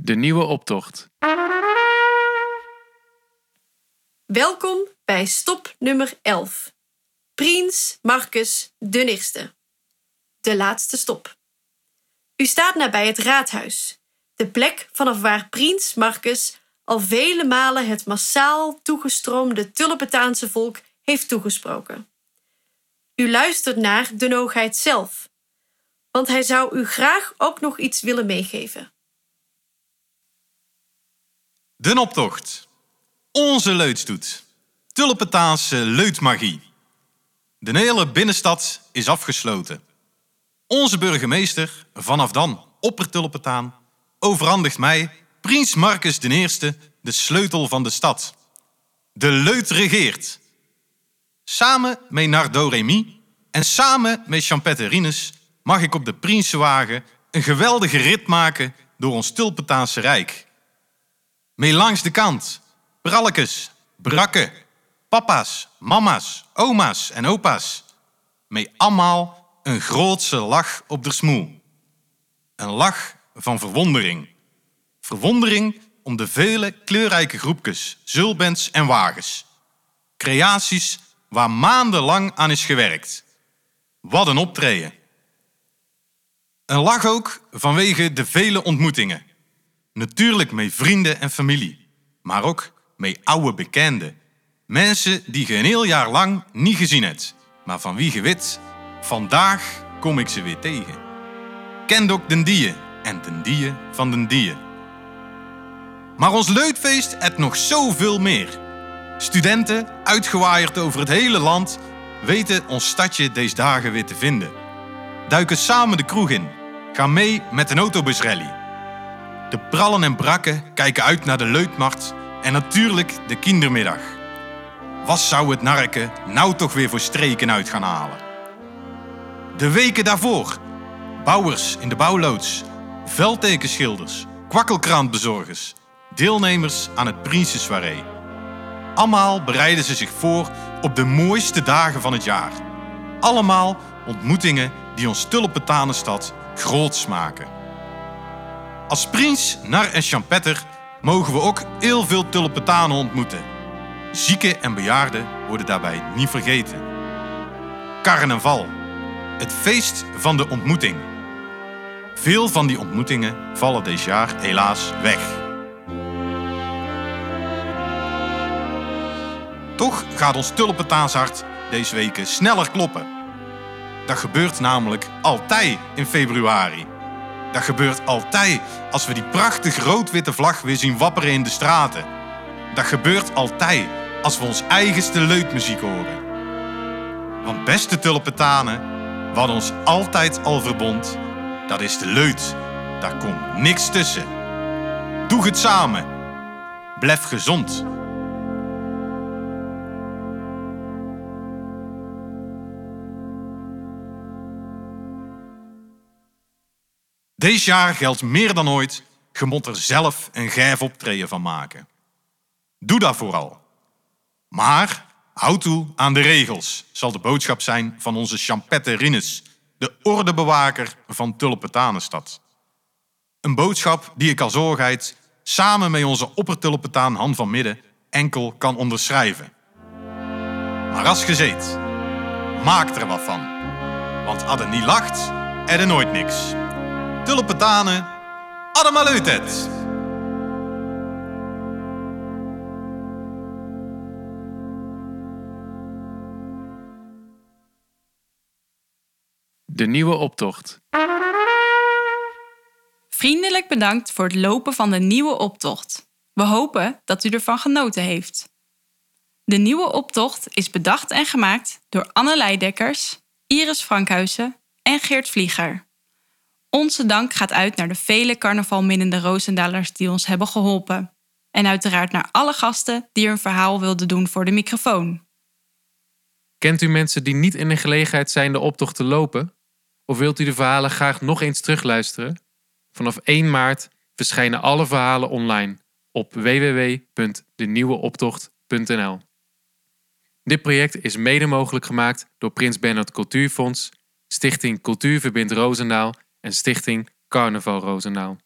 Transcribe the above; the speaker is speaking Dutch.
De nieuwe optocht. Welkom bij stop nummer 11. Prins Marcus de Eerste. De laatste stop. U staat nabij het raadhuis, de plek vanaf waar Prins Marcus al vele malen het massaal toegestroomde Tulpentaanse volk heeft toegesproken. U luistert naar de noogheid zelf, want hij zou u graag ook nog iets willen meegeven. De optocht. Onze leutstoet. Tulpentaanse leutmagie. De hele binnenstad is afgesloten. Onze burgemeester, vanaf dan oppertulpentaan, overhandigt mij, prins Marcus I, de sleutel van de stad. De leut regeert. Samen met Nardo Remy en samen met Champeterinus mag ik op de Prinsenwagen een geweldige rit maken door ons Tulpentaanse Rijk. Mee langs de kant, prallekes, brakken, papa's, mama's, oma's en opa's. Mee allemaal een grootse lach op de smoel. Een lach van verwondering. Verwondering om de vele kleurrijke groepjes, zulbens en wagens. Creaties waar maandenlang aan is gewerkt. Wat een optreden. Een lach ook vanwege de vele ontmoetingen. Natuurlijk met vrienden en familie, maar ook met oude bekenden. Mensen die je een heel jaar lang niet gezien hebt, maar van wie je weet, vandaag kom ik ze weer tegen. Kent ook den die en den die van den die. Maar ons leutfeest het nog zoveel meer. Studenten, uitgewaaierd over het hele land, weten ons stadje deze dagen weer te vinden. Duiken samen de kroeg in, gaan mee met een autobusrally. De prallen en brakken kijken uit naar de leutmarkt en natuurlijk de kindermiddag. Wat zou het narken nou toch weer voor streken uit gaan halen? De weken daarvoor. Bouwers in de bouwloods, veldtekenschilders, kwakkelkrantbezorgers, deelnemers aan het Prinsessoirée. Allemaal bereiden ze zich voor op de mooiste dagen van het jaar. Allemaal ontmoetingen die ons tulpentanenstad groots maken. Als prins, nar en champetter mogen we ook heel veel tulpentanen ontmoeten. Zieken en bejaarden worden daarbij niet vergeten. Carnaval, het feest van de ontmoeting. Veel van die ontmoetingen vallen dit jaar helaas weg. Toch gaat ons tulpentaanshart deze weken sneller kloppen. Dat gebeurt namelijk altijd in februari. Dat gebeurt altijd als we die prachtige rood-witte vlag weer zien wapperen in de straten. Dat gebeurt altijd als we ons eigenste leutmuziek horen. Want beste tulpentanen, wat ons altijd al verbond, dat is de leut. Daar komt niks tussen. Doe het samen. Blijf gezond. Deze jaar geldt meer dan ooit, je moet er zelf een gijf optreden van maken. Doe dat vooral. Maar houd toe aan de regels, zal de boodschap zijn van onze Champette Rinnes, de ordebewaker van Tulpentanenstad. Een boodschap die ik als zorgheid samen met onze oppertulpentaan Han van Midden enkel kan onderschrijven. Maar als gezet, maak er wat van. Want er niet lacht, er nooit niks tulpentanen, allemaal uit het. De nieuwe optocht. Vriendelijk bedankt voor het lopen van de nieuwe optocht. We hopen dat u ervan genoten heeft. De nieuwe optocht is bedacht en gemaakt door Anne Leidekkers, Iris Frankhuizen en Geert Vlieger. Onze dank gaat uit naar de vele carnavalminnende Roosendalers die ons hebben geholpen. En uiteraard naar alle gasten die hun verhaal wilden doen voor de microfoon. Kent u mensen die niet in de gelegenheid zijn de optocht te lopen? Of wilt u de verhalen graag nog eens terugluisteren? Vanaf 1 maart verschijnen alle verhalen online op www.denieuweoptocht.nl. Dit project is mede mogelijk gemaakt door Prins Bernhard Cultuurfonds, Stichting Cultuur Verbindt Roosendaal en Stichting Carnaval Roosendaal.